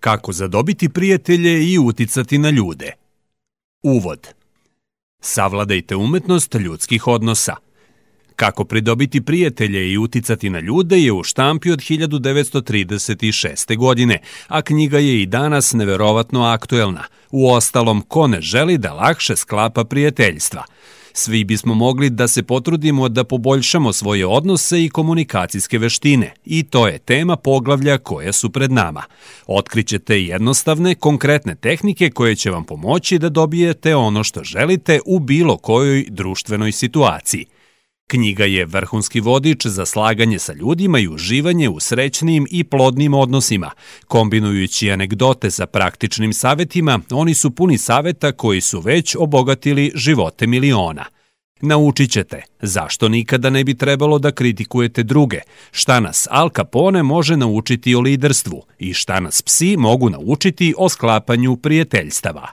Kako zadobiti prijatelje i uticati na ljude. Uvod. Savladajte umetnost ljudskih odnosa. Kako pridobiti prijatelje i uticati na ljude je u štampi od 1936. godine, a knjiga je i danas neverovatno aktuelna. U ostalom, ko ne želi da lakše sklapa prijateljstva – Svi bismo mogli da se potrudimo da poboljšamo svoje odnose i komunikacijske veštine i to je tema poglavlja koja su pred nama. Otkrićete jednostavne, konkretne tehnike koje će vam pomoći da dobijete ono što želite u bilo kojoj društvenoj situaciji – Knjiga je vrhunski vodič za slaganje sa ljudima i uživanje u srećnim i plodnim odnosima. Kombinujući anegdote sa praktičnim savetima, oni su puni saveta koji su već obogatili živote miliona. Naučit ćete zašto nikada ne bi trebalo da kritikujete druge, šta nas Al Capone može naučiti o liderstvu i šta nas psi mogu naučiti o sklapanju prijateljstava.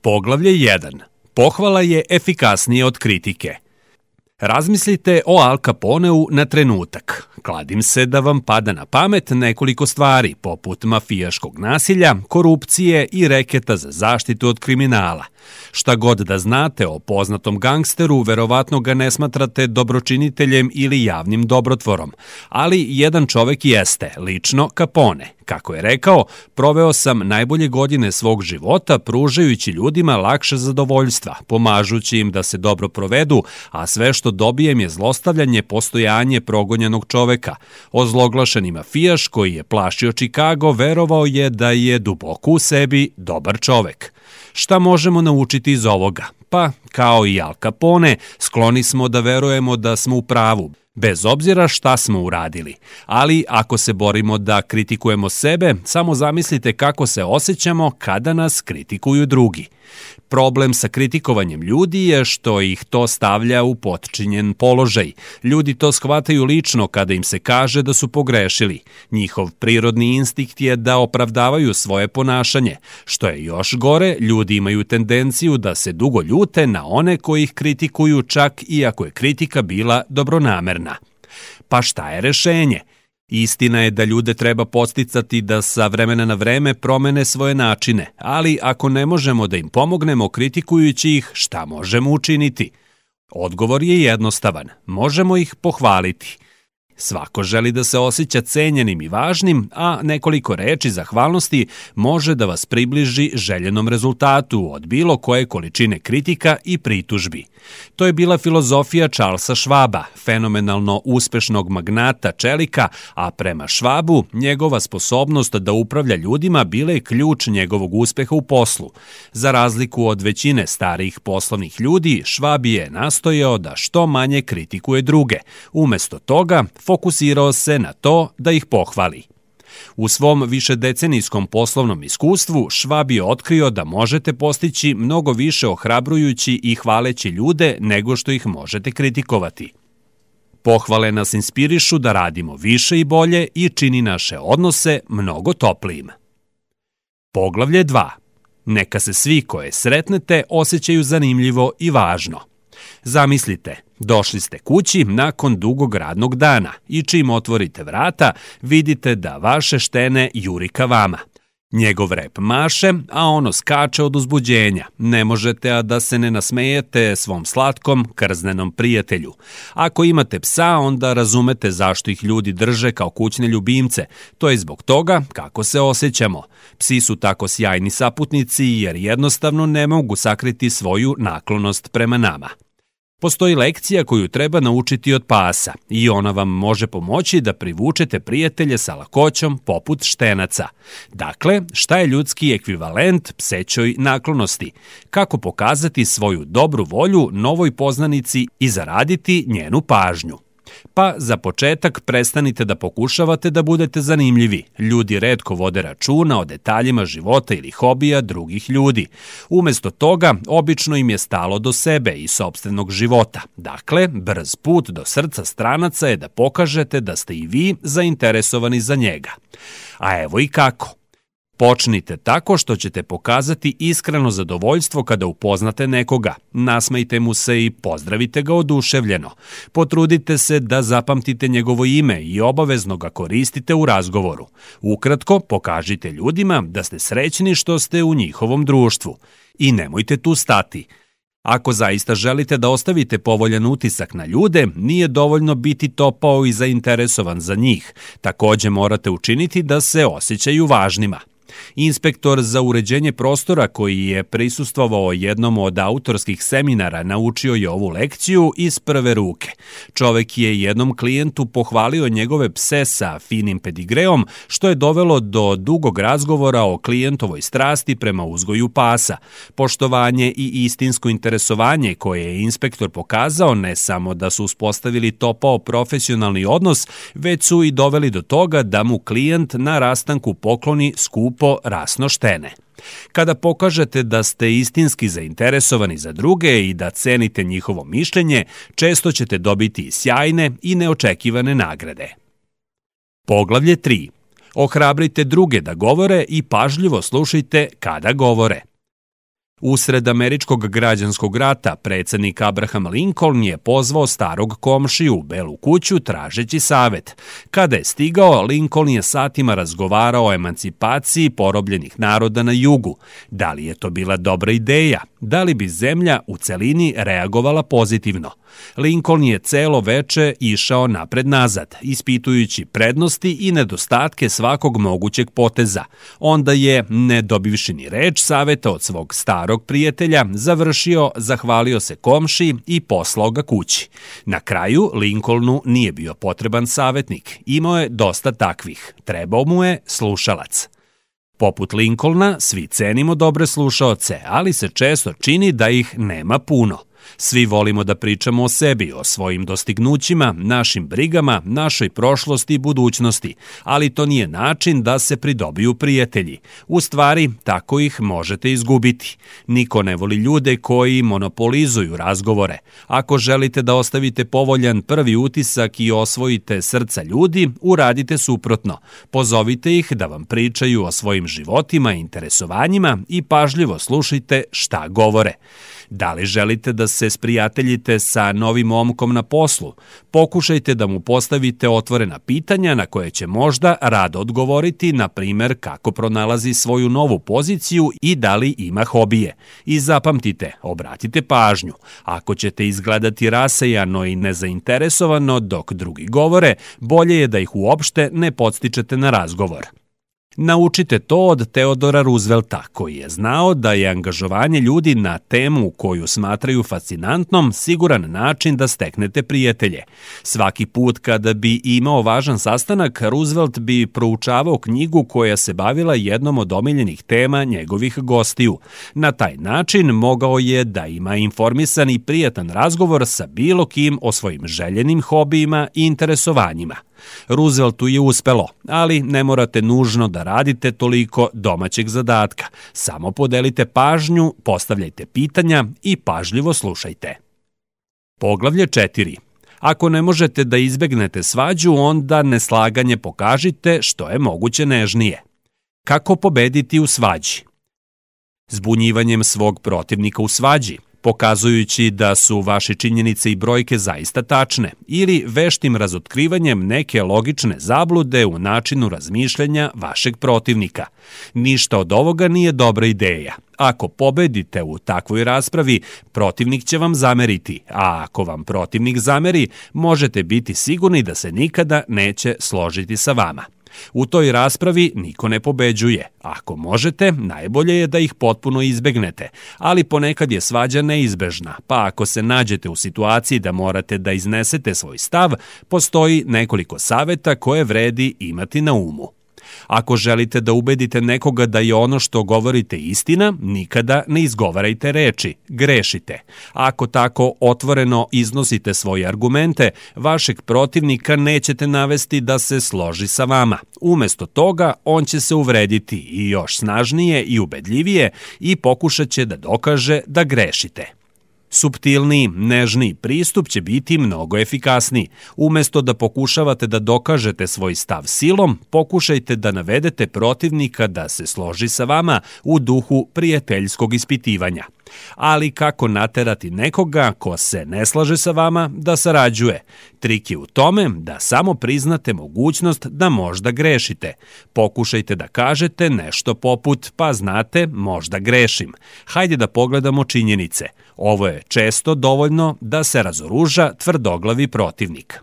Poglavlje 1. Pohvala je efikasnije od kritike – Razmislite o Al Caponeu na trenutak. Kladim se da vam pada na pamet nekoliko stvari, poput mafijaškog nasilja, korupcije i reketa za zaštitu od kriminala. Šta god da znate o poznatom gangsteru, verovatno ga ne smatrate dobročiniteljem ili javnim dobrotvorom. Ali jedan čovek jeste, lično Capone. Kako je rekao, proveo sam najbolje godine svog života pružajući ljudima lakše zadovoljstva, pomažući im da se dobro provedu, a sve što dobijem je zlostavljanje postojanje progonjenog čoveka. Ozloglašeni mafijaš koji je plašio Chicago verovao je da je duboko u sebi dobar čovek. Šta možemo naučiti iz ovoga? Pa, kao i Al Capone, skloni smo da verujemo da smo u pravu, bez obzira šta smo uradili. Ali ako se borimo da kritikujemo sebe, samo zamislite kako se osjećamo kada nas kritikuju drugi. Problem sa kritikovanjem ljudi je što ih to stavlja u potčinjen položaj. Ljudi to shvataju lično kada im se kaže da su pogrešili. Njihov prirodni instinkt je da opravdavaju svoje ponašanje. Što je još gore, ljudi imaju tendenciju da se dugo ljute na one koji ih kritikuju čak i ako je kritika bila dobronamerna. Pa šta je rešenje? Istina je da ljude treba posticati da sa vremena na vreme promene svoje načine, ali ako ne možemo da im pomognemo kritikujući ih, šta možemo učiniti? Odgovor je jednostavan. Možemo ih pohvaliti. Svako želi da se osjeća cenjenim i važnim, a nekoliko reči zahvalnosti može da vas približi željenom rezultatu od bilo koje količine kritika i pritužbi. To je bila filozofija Charlesa Schwaba, fenomenalno uspešnog magnata čelika, a prema Schwabu njegova sposobnost da upravlja ljudima bila je ključ njegovog uspeha u poslu. Za razliku od većine starih poslovnih ljudi, Schwab je nastojao da što manje kritikuje druge. Umesto toga, fokusirao se na to da ih pohvali. U svom višedecenijskom poslovnom iskustvu Švab je otkrio da možete postići mnogo više ohrabrujući i hvaleći ljude nego što ih možete kritikovati. Pohvale nas inspirišu da radimo više i bolje i čini naše odnose mnogo toplijim. Poglavlje 2. Neka se svi koje sretnete osjećaju zanimljivo i važno. Zamislite, došli ste kući nakon dugog radnog dana i čim otvorite vrata, vidite da vaše štene juri ka vama. Njegov rep maše, a ono skače od uzbuđenja. Ne možete a da se ne nasmejete svom slatkom, krznenom prijatelju. Ako imate psa, onda razumete zašto ih ljudi drže kao kućne ljubimce. To je zbog toga kako se osjećamo. Psi su tako sjajni saputnici jer jednostavno ne mogu sakriti svoju naklonost prema nama. Postoji lekcija koju treba naučiti od pasa i ona vam može pomoći da privučete prijatelje sa lakoćom poput štenaca. Dakle, šta je ljudski ekvivalent psećoj naklonosti? Kako pokazati svoju dobru volju novoj poznanici i zaraditi njenu pažnju? Pa za početak prestanite da pokušavate da budete zanimljivi. Ljudi redko vode računa o detaljima života ili hobija drugih ljudi. Umesto toga, obično im je stalo do sebe i sobstvenog života. Dakle, brz put do srca stranaca je da pokažete da ste i vi zainteresovani za njega. A evo i kako. Počnite tako što ćete pokazati iskreno zadovoljstvo kada upoznate nekoga. Nasmejte mu se i pozdravite ga oduševljeno. Potrudite se da zapamtite njegovo ime i obavezno ga koristite u razgovoru. Ukratko, pokažite ljudima da ste srećni što ste u njihovom društvu. I nemojte tu stati. Ako zaista želite da ostavite povoljan utisak na ljude, nije dovoljno biti topao i zainteresovan za njih. Takođe morate učiniti da se osjećaju važnima. Inspektor za uređenje prostora koji je prisustvovao jednom od autorskih seminara naučio je ovu lekciju iz prve ruke. Čovek je jednom klijentu pohvalio njegove pse sa finim pedigreom, što je dovelo do dugog razgovora o klijentovoj strasti prema uzgoju pasa. Poštovanje i istinsko interesovanje koje je inspektor pokazao ne samo da su uspostavili topao profesionalni odnos, već su i doveli do toga da mu klijent na rastanku pokloni skupo rasno štene. Kada pokažete da ste istinski zainteresovani za druge i da cenite njihovo mišljenje, često ćete dobiti sjajne i neočekivane nagrade. Poglavlje 3. Ohrabrite druge da govore i pažljivo slušajte kada govore. Usred američkog građanskog rata predsednik Abraham Lincoln je pozvao starog komšiju u Belu kuću tražeći savet. Kada je stigao, Lincoln je satima razgovarao o emancipaciji porobljenih naroda na jugu. Da li je to bila dobra ideja? Da li bi zemlja u celini reagovala pozitivno? Lincoln je celo veče išao napred-nazad, ispitujući prednosti i nedostatke svakog mogućeg poteza. Onda je, ne dobivši ni reč saveta od svog starog prijatelja, završio, zahvalio se komši i poslao ga kući. Na kraju, Lincolnu nije bio potreban savetnik, imao je dosta takvih, trebao mu je slušalac. Poput Lincolna, svi cenimo dobre slušaoce, ali se često čini da ih nema puno – Svi volimo da pričamo o sebi, o svojim dostignućima, našim brigama, našoj prošlosti i budućnosti, ali to nije način da se pridobiju prijatelji. U stvari, tako ih možete izgubiti. Niko ne voli ljude koji monopolizuju razgovore. Ako želite da ostavite povoljan prvi utisak i osvojite srca ljudi, uradite suprotno. Pozovite ih da vam pričaju o svojim životima interesovanjima i pažljivo slušajte šta govore. Da li želite da se sprijateljite sa novim momkom na poslu? Pokušajte da mu postavite otvorena pitanja na koje će možda rado odgovoriti, na primer kako pronalazi svoju novu poziciju i da li ima hobije. I zapamtite, obratite pažnju. Ako ćete izgledati rasejano i nezainteresovano dok drugi govore, bolje je da ih uopšte ne podstičete na razgovor. Naučite to od Teodora Roosevelta, koji je znao da je angažovanje ljudi na temu koju smatraju fascinantnom siguran način da steknete prijatelje. Svaki put kada bi imao važan sastanak, Roosevelt bi proučavao knjigu koja se bavila jednom od omiljenih tema njegovih gostiju. Na taj način mogao je da ima informisan i prijatan razgovor sa bilo kim o svojim željenim hobijima i interesovanjima. Rooseveltu je uspelo, ali ne morate nužno da radite toliko domaćeg zadatka. Samo podelite pažnju, postavljajte pitanja i pažljivo slušajte. Poglavlje 4. Ako ne možete da izbegnete svađu, onda neslaganje pokažite što je moguće nežnije. Kako pobediti u svađi? Zbunjivanjem svog protivnika u svađi – pokazujući da su vaše činjenice i brojke zaista tačne, ili veštim razotkrivanjem neke logične zablude u načinu razmišljanja vašeg protivnika. Ništa od ovoga nije dobra ideja. Ako pobedite u takvoj raspravi, protivnik će vam zameriti, a ako vam protivnik zameri, možete biti sigurni da se nikada neće složiti sa vama. U toj raspravi niko ne pobeđuje. Ako možete, najbolje je da ih potpuno izbegnete, ali ponekad je svađa neizbežna, pa ako se nađete u situaciji da morate da iznesete svoj stav, postoji nekoliko saveta koje vredi imati na umu. Ako želite da ubedite nekoga da je ono što govorite istina, nikada ne izgovarajte reči, grešite. Ako tako otvoreno iznosite svoje argumente, vašeg protivnika nećete navesti da se složi sa vama. Umesto toga, on će se uvrediti i još snažnije i ubedljivije i pokušat će da dokaže da grešite. Subtilniji, nežniji pristup će biti mnogo efikasniji. Umesto da pokušavate da dokažete svoj stav silom, pokušajte da navedete protivnika da se složi sa vama u duhu prijateljskog ispitivanja ali kako naterati nekoga ko se ne slaže sa vama da sarađuje. Trik je u tome da samo priznate mogućnost da možda grešite. Pokušajte da kažete nešto poput pa znate, možda grešim. Hajde da pogledamo činjenice. Ovo je često dovoljno da se razoruža tvrdoglavi protivnik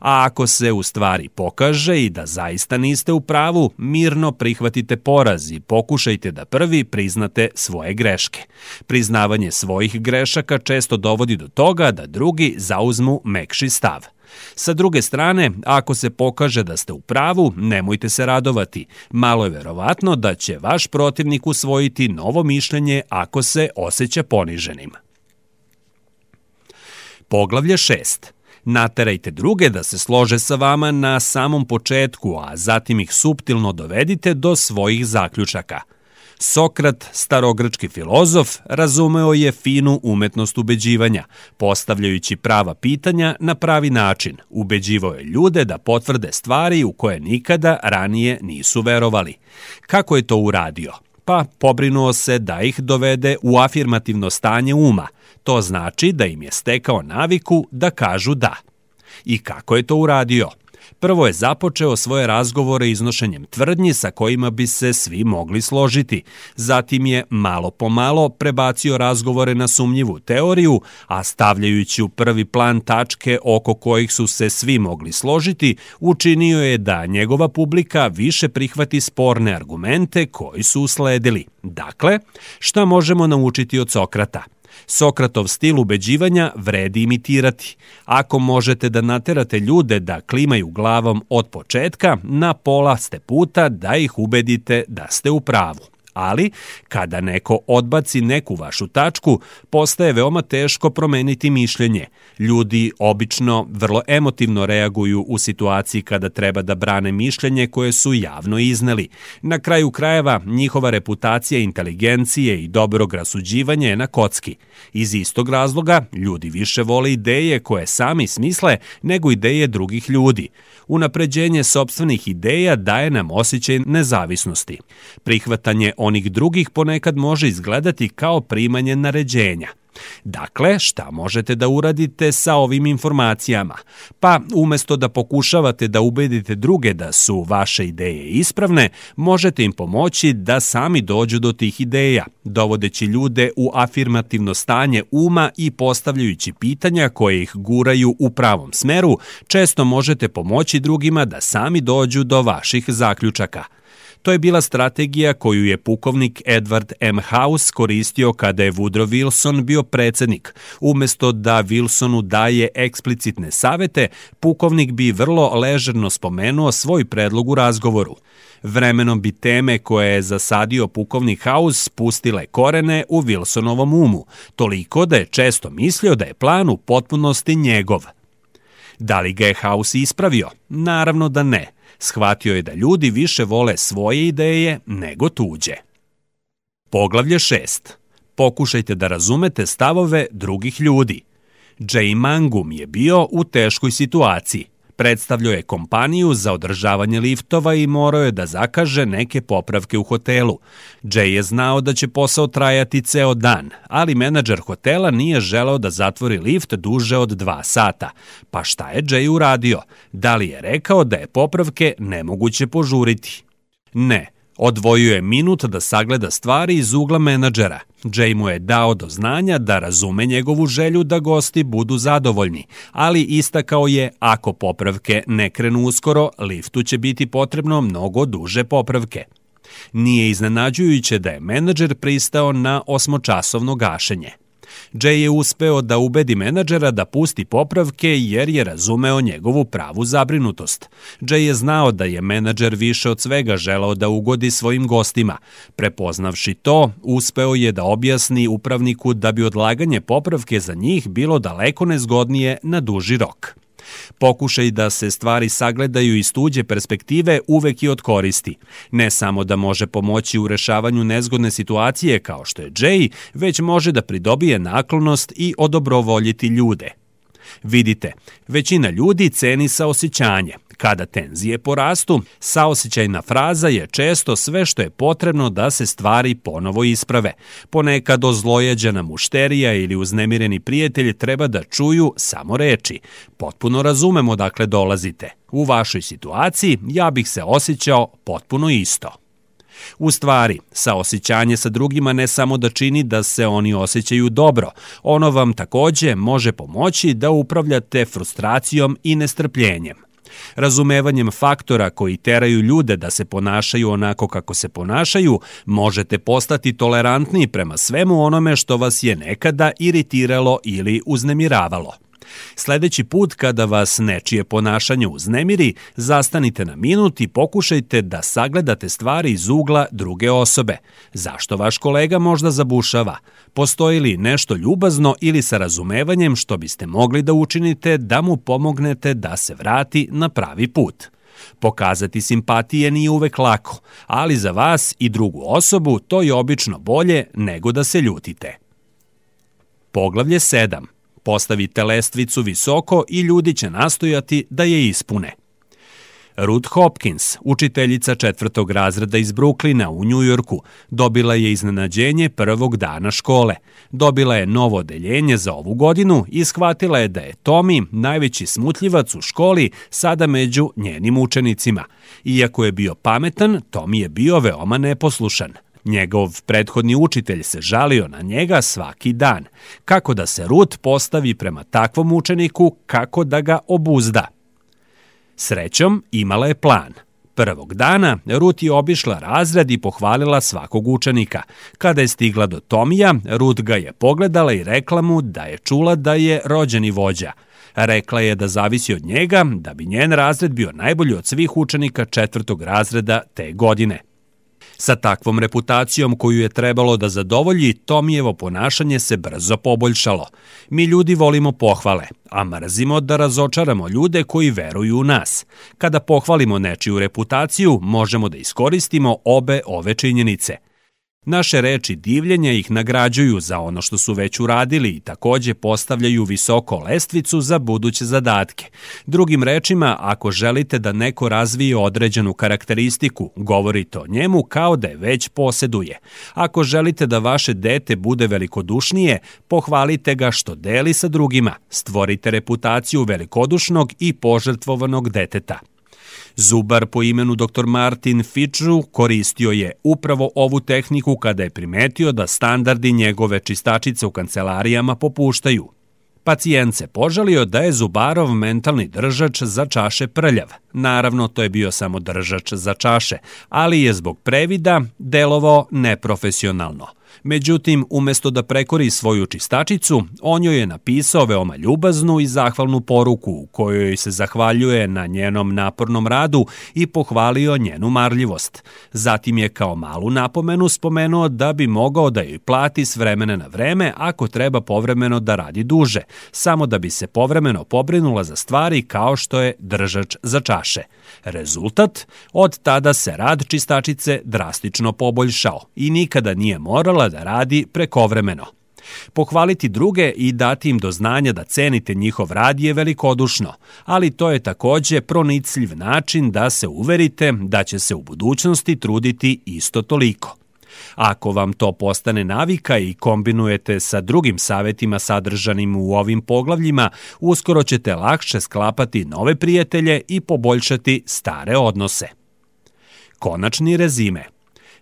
a ako se u stvari pokaže i da zaista niste u pravu, mirno prihvatite poraz i pokušajte da prvi priznate svoje greške. Priznavanje svojih grešaka često dovodi do toga da drugi zauzmu mekši stav. Sa druge strane, ako se pokaže da ste u pravu, nemojte se radovati. Malo je verovatno da će vaš protivnik usvojiti novo mišljenje ako se osjeća poniženim. Poglavlje 6. Naterajte druge da se slože sa vama na samom početku, a zatim ih suptilno dovedite do svojih zaključaka. Sokrat, starogrčki filozof, razumeo je finu umetnost ubeđivanja, postavljajući prava pitanja na pravi način. Ubeđivao je ljude da potvrde stvari u koje nikada ranije nisu verovali. Kako je to uradio? Pa pobrinuo se da ih dovede u afirmativno stanje uma – To znači da im je stekao naviku da kažu da. I kako je to uradio? Prvo je započeo svoje razgovore iznošenjem tvrdnji sa kojima bi se svi mogli složiti. Zatim je malo po malo prebacio razgovore na sumnjivu teoriju, a stavljajući u prvi plan tačke oko kojih su se svi mogli složiti, učinio je da njegova publika više prihvati sporne argumente koji su usledili. Dakle, šta možemo naučiti od Sokrata? Sokratov stil ubeđivanja vredi imitirati. Ako možete da naterate ljude da klimaju glavom od početka, na pola ste puta da ih ubedite da ste u pravu ali kada neko odbaci neku vašu tačku, postaje veoma teško promeniti mišljenje. Ljudi obično vrlo emotivno reaguju u situaciji kada treba da brane mišljenje koje su javno izneli. Na kraju krajeva, njihova reputacija inteligencije i dobrog rasuđivanja je na kocki. Iz istog razloga, ljudi više vole ideje koje sami smisle nego ideje drugih ljudi. Unapređenje sobstvenih ideja daje nam osjećaj nezavisnosti. Prihvatanje onih drugih ponekad može izgledati kao primanje naređenja. Dakle, šta možete da uradite sa ovim informacijama? Pa, umesto da pokušavate da ubedite druge da su vaše ideje ispravne, možete im pomoći da sami dođu do tih ideja, dovodeći ljude u afirmativno stanje uma i postavljajući pitanja koje ih guraju u pravom smeru, često možete pomoći drugima da sami dođu do vaših zaključaka – To je bila strategija koju je pukovnik Edward M. House koristio kada je Woodrow Wilson bio predsednik. Umesto da Wilsonu daje eksplicitne savete, pukovnik bi vrlo ležerno spomenuo svoj predlog u razgovoru. Vremenom bi teme koje je zasadio pukovnik House spustile korene u Wilsonovom umu, toliko da je često mislio da je plan u potpunosti njegov. Da li ga je House ispravio? Naravno da ne shvatio je da ljudi više vole svoje ideje nego tuđe. Poglavlje 6. Pokušajte da razumete stavove drugih ljudi. Jay Mangum je bio u teškoj situaciji. Predstavljao je kompaniju za održavanje liftova i morao je da zakaže neke popravke u hotelu. Jay je znao da će posao trajati ceo dan, ali menadžer hotela nije želeo da zatvori lift duže od dva sata. Pa šta je Jay uradio? Da li je rekao da je popravke nemoguće požuriti? Ne, Odvojio je minut da sagleda stvari iz ugla menadžera. Jay mu je dao do znanja da razume njegovu želju da gosti budu zadovoljni, ali istakao je ako popravke ne krenu uskoro, liftu će biti potrebno mnogo duže popravke. Nije iznenađujuće da je menadžer pristao na osmočasovno gašenje. Jay je uspeo da ubedi menadžera da pusti popravke jer je razumeo njegovu pravu zabrinutost. Jay je znao da je menadžer više od svega želao da ugodi svojim gostima. Prepoznavši to, uspeo je da objasni upravniku da bi odlaganje popravke za njih bilo daleko nezgodnije na duži rok. Pokušaj da se stvari sagledaju iz tuđe perspektive uvek je od koristi. Ne samo da može pomoći u rešavanju nezgodne situacije kao što je Jay, već može da pridobije naklonost i odobrovoljiti ljude. Vidite, većina ljudi ceni saosjećanje, Kada tenzije porastu, saosećajna fraza je često sve što je potrebno da se stvari ponovo isprave. Ponekad ozlojeđena mušterija ili uznemireni prijatelj treba da čuju samo reči. Potpuno razumemo dakle dolazite. U vašoj situaciji ja bih se osjećao potpuno isto. U stvari, saosećanje sa drugima ne samo da čini da se oni osjećaju dobro, ono vam takođe može pomoći da upravljate frustracijom i nestrpljenjem. Razumevanjem faktora koji teraju ljude da se ponašaju onako kako se ponašaju, možete postati tolerantni prema svemu onome što vas je nekada iritiralo ili uznemiravalo. Sledeći put kada vas nečije ponašanje uznemiri, zastanite na minut i pokušajte da sagledate stvari iz ugla druge osobe. Zašto vaš kolega možda zabušava? Postoji li nešto ljubazno ili sa razumevanjem što biste mogli da učinite da mu pomognete da se vrati na pravi put? Pokazati simpatije nije uvek lako, ali za vas i drugu osobu to je obično bolje nego da se ljutite. Poglavlje 7. Postavite lestvicu visoko i ljudi će nastojati da je ispune. Ruth Hopkins, učiteljica četvrtog razreda iz Bruklina u Njujorku, dobila je iznenađenje prvog dana škole. Dobila je novo odeljenje za ovu godinu i shvatila je da je Tommy, najveći smutljivac u školi, sada među njenim učenicima. Iako je bio pametan, Tommy je bio veoma neposlušan. Njegov prethodni učitelj se žalio na njega svaki dan. Kako da se Rut postavi prema takvom učeniku, kako da ga obuzda. Srećom, imala je plan. Prvog dana Rut je obišla razred i pohvalila svakog učenika. Kada je stigla do Tomija, Rut ga je pogledala i rekla mu da je čula da je rođeni vođa. Rekla je da zavisi od njega da bi njen razred bio najbolji od svih učenika četvrtog razreda te godine. Sa takvom reputacijom koju je trebalo da zadovolji, Tomijevo ponašanje se brzo poboljšalo. Mi ljudi volimo pohvale, a mrzimo da razočaramo ljude koji veruju u nas. Kada pohvalimo nečiju reputaciju, možemo da iskoristimo obe ove činjenice – Naše reči divljenja ih nagrađuju za ono što su već uradili i takođe postavljaju visoko lestvicu za buduće zadatke. Drugim rečima, ako želite da neko razvije određenu karakteristiku, govorite o njemu kao da je već poseduje. Ako želite da vaše dete bude velikodušnije, pohvalite ga što deli sa drugima. Stvorite reputaciju velikodušnog i požrtvovanog deteta. Zubar po imenu dr. Martin Fitchu koristio je upravo ovu tehniku kada je primetio da standardi njegove čistačice u kancelarijama popuštaju. Pacijent se požalio da je Zubarov mentalni držač za čaše prljav. Naravno, to je bio samo držač za čaše, ali je zbog previda delovao neprofesionalno – Međutim, umesto da prekori svoju čistačicu, on joj je napisao veoma ljubaznu i zahvalnu poruku u kojoj se zahvaljuje na njenom napornom radu i pohvalio njenu marljivost. Zatim je kao malu napomenu spomenuo da bi mogao da joj plati s vremena na vreme ako treba povremeno da radi duže, samo da bi se povremeno pobrinula za stvari kao što je držač za čaše. Rezultat? Od tada se rad čistačice drastično poboljšao i nikada nije morala da radi prekovremeno. Pohvaliti druge i dati im do znanja da cenite njihov rad je velikodušno, ali to je takođe pronicljiv način da se uverite da će se u budućnosti truditi isto toliko. Ako vam to postane navika i kombinujete sa drugim savetima sadržanim u ovim poglavljima, uskoro ćete lakše sklapati nove prijatelje i poboljšati stare odnose. Konačni rezime.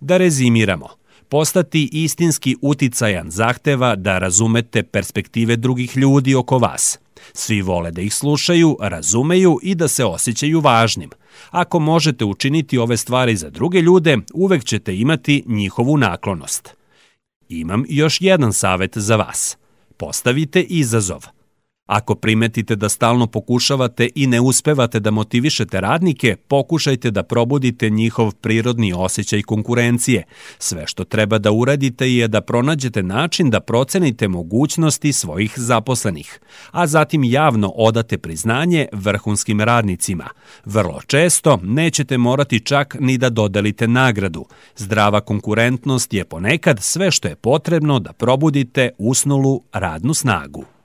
Da rezimiramo – Postati istinski uticajan zahteva da razumete perspektive drugih ljudi oko vas. Svi vole da ih slušaju, razumeju i da se osjećaju važnim. Ako možete učiniti ove stvari za druge ljude, uvek ćete imati njihovu naklonost. Imam još jedan savet za vas. Postavite izazov. Ako primetite da stalno pokušavate i ne uspevate da motivišete radnike, pokušajte da probudite njihov prirodni osjećaj konkurencije. Sve što treba da uradite je da pronađete način da procenite mogućnosti svojih zaposlenih, a zatim javno odate priznanje vrhunskim radnicima. Vrlo često nećete morati čak ni da dodelite nagradu. Zdrava konkurentnost je ponekad sve što je potrebno da probudite usnulu radnu snagu.